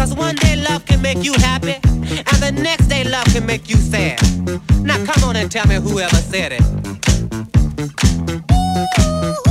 Cause one day love can make you happy, and the next day love can make you sad. Now come on and tell me whoever said it. Ooh.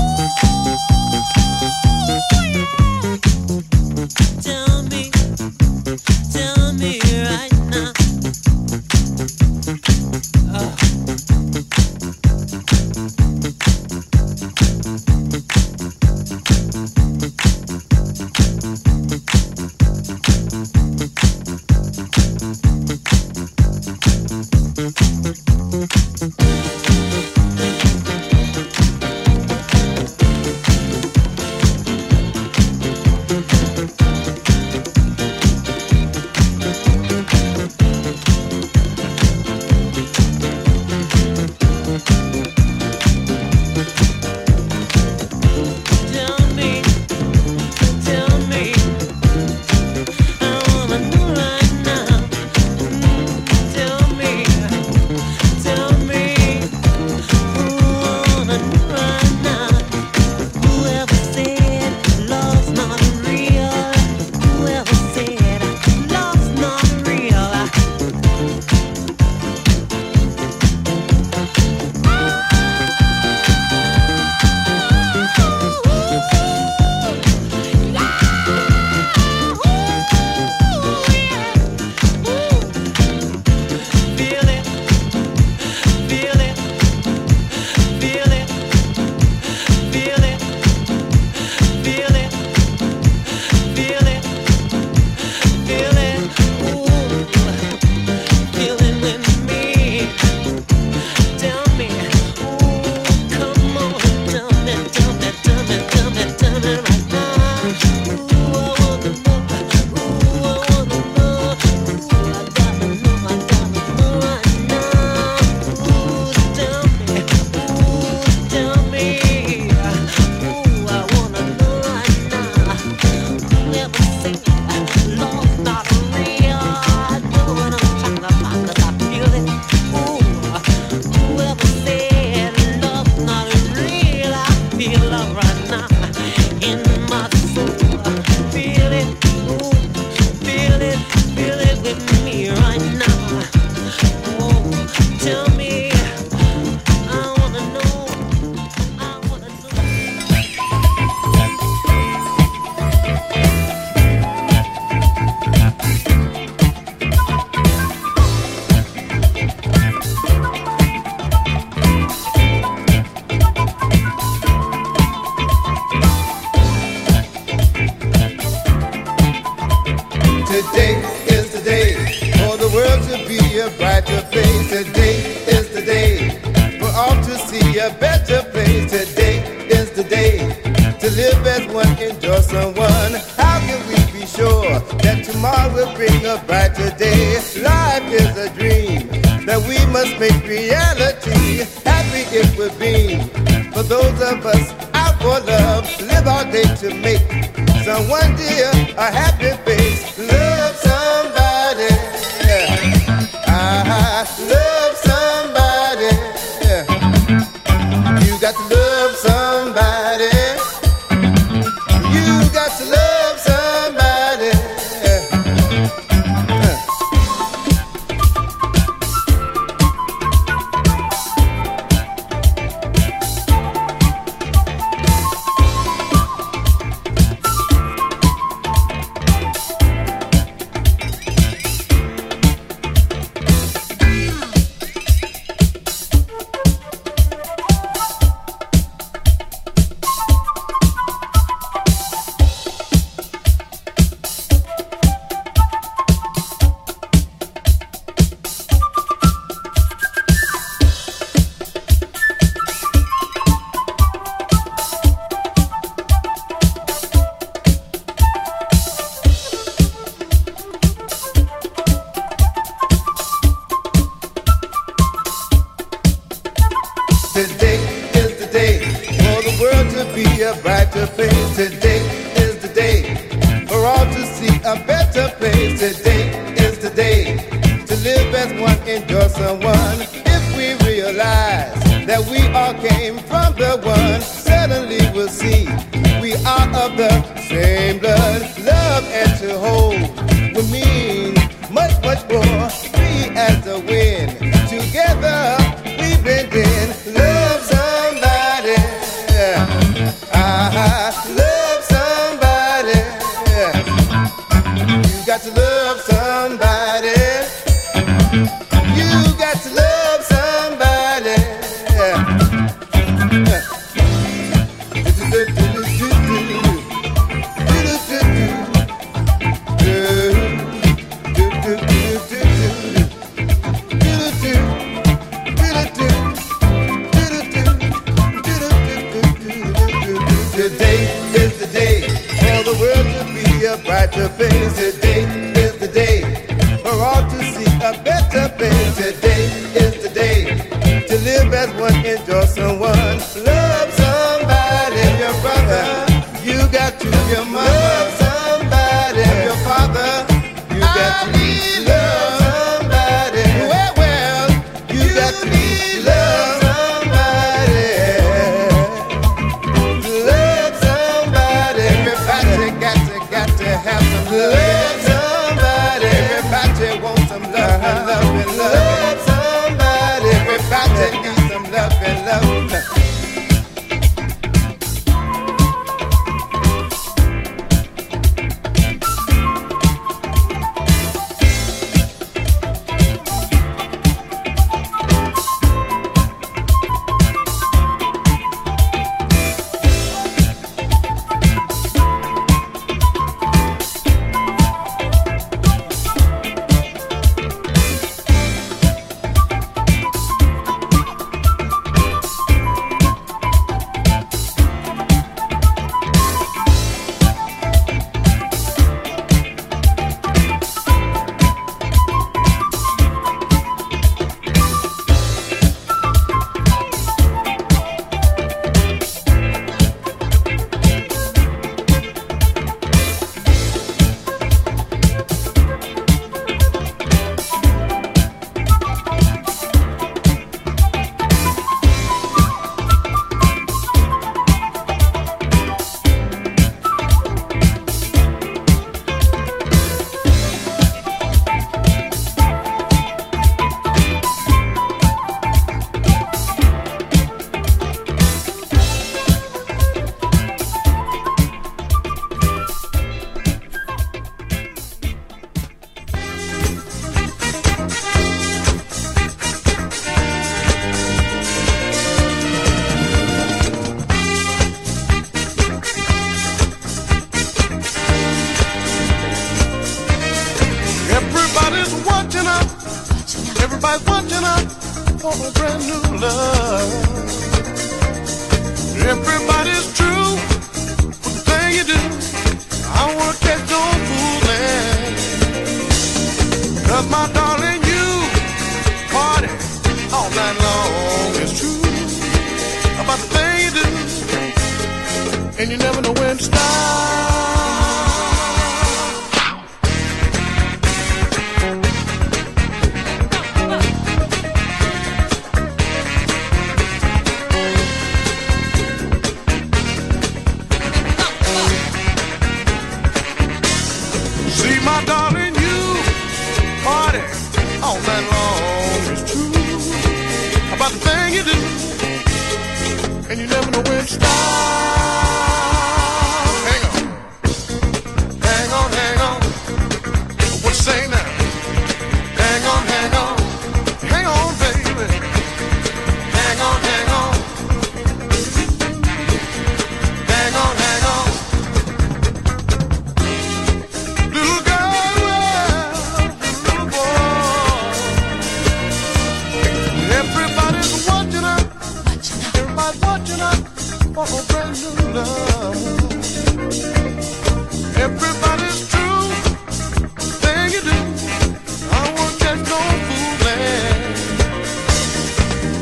Got to love somebody. for a brand new love. Everybody's true with the thing you do. I work catch no fooling. Cause my darling, you party all night long. It's true about the thing you do. And you never know. See, my darling, you party long. True about the thing you do, and you never know when stop.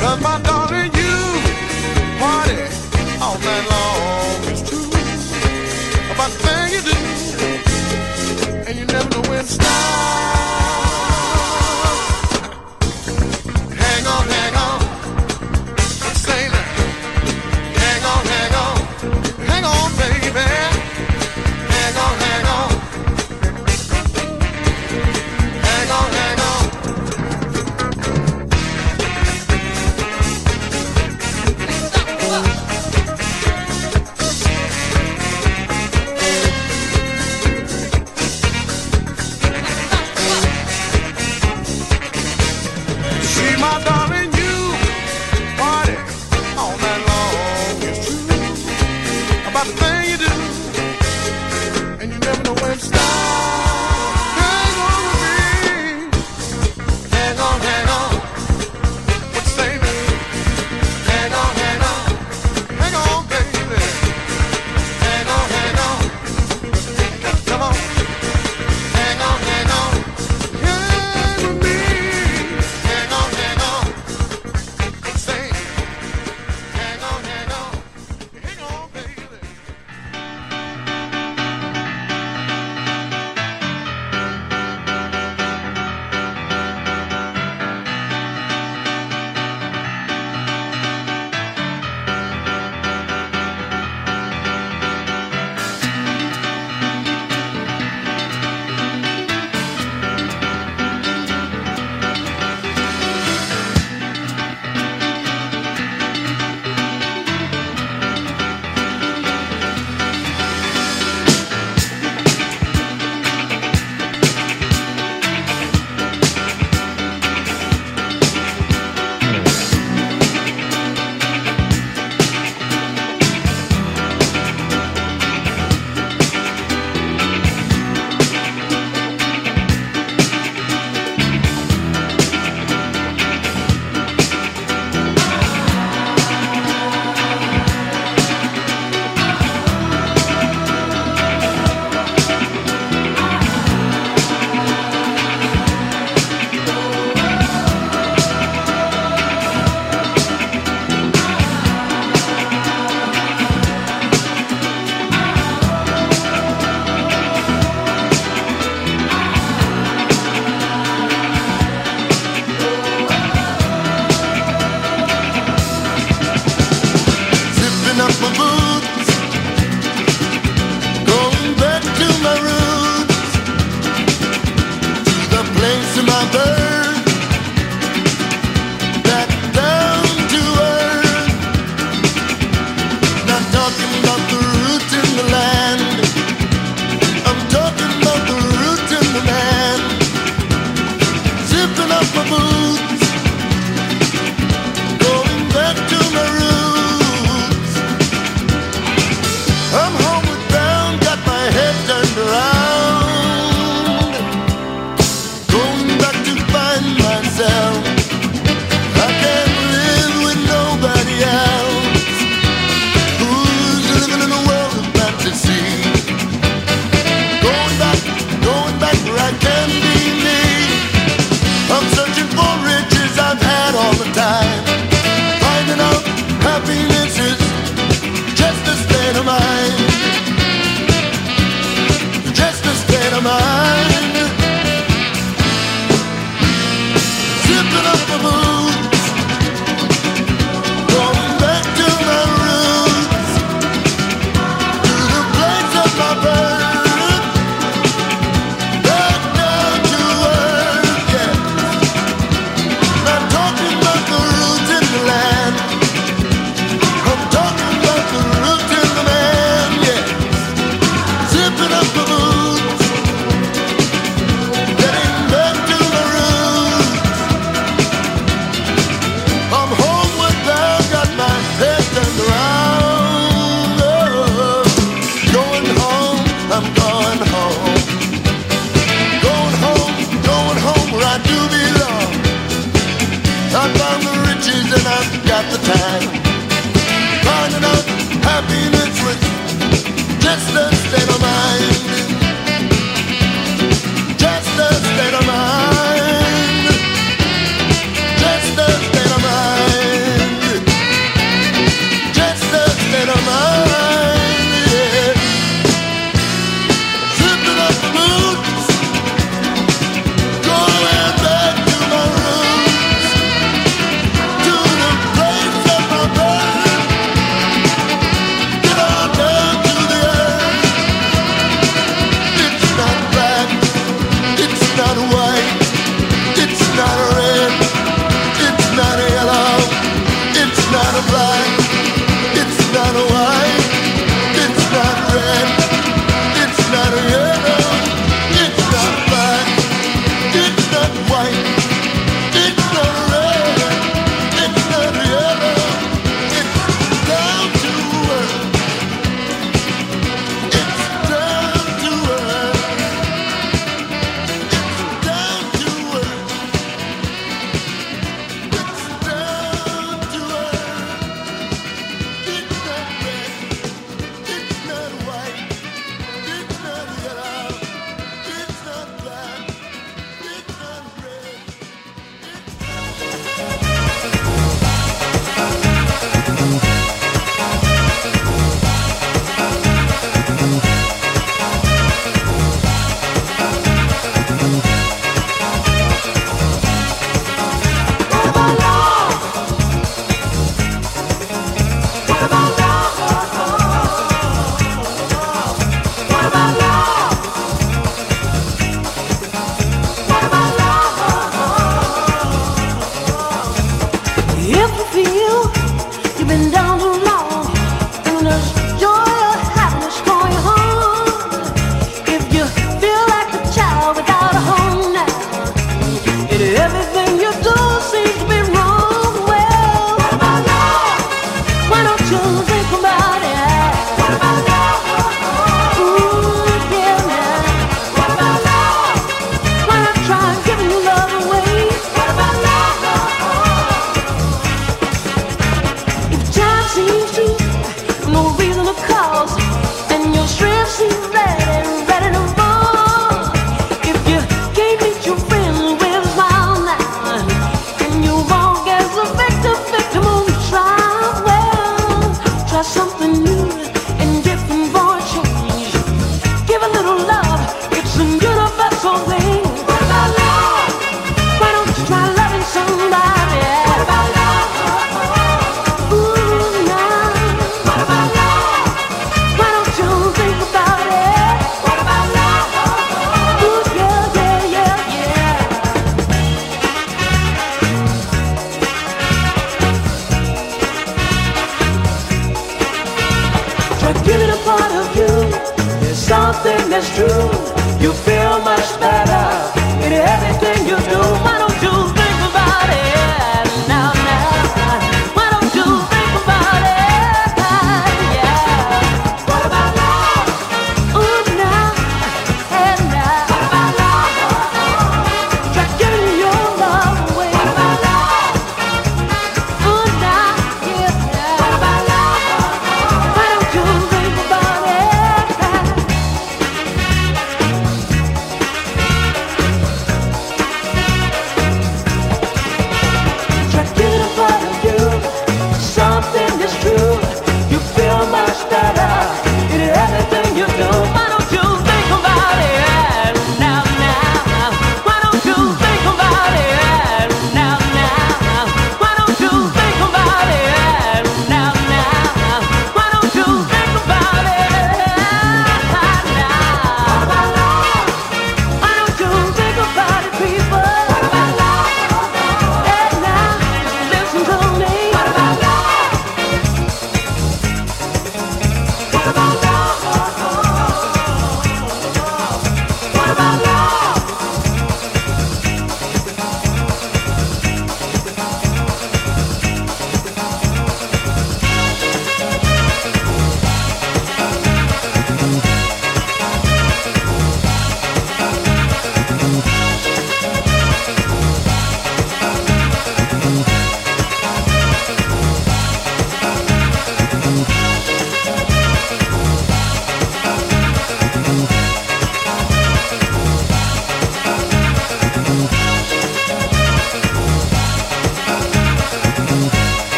Cause my darling, you party all night long. It's true about the you do, and you never know when it stop. stop.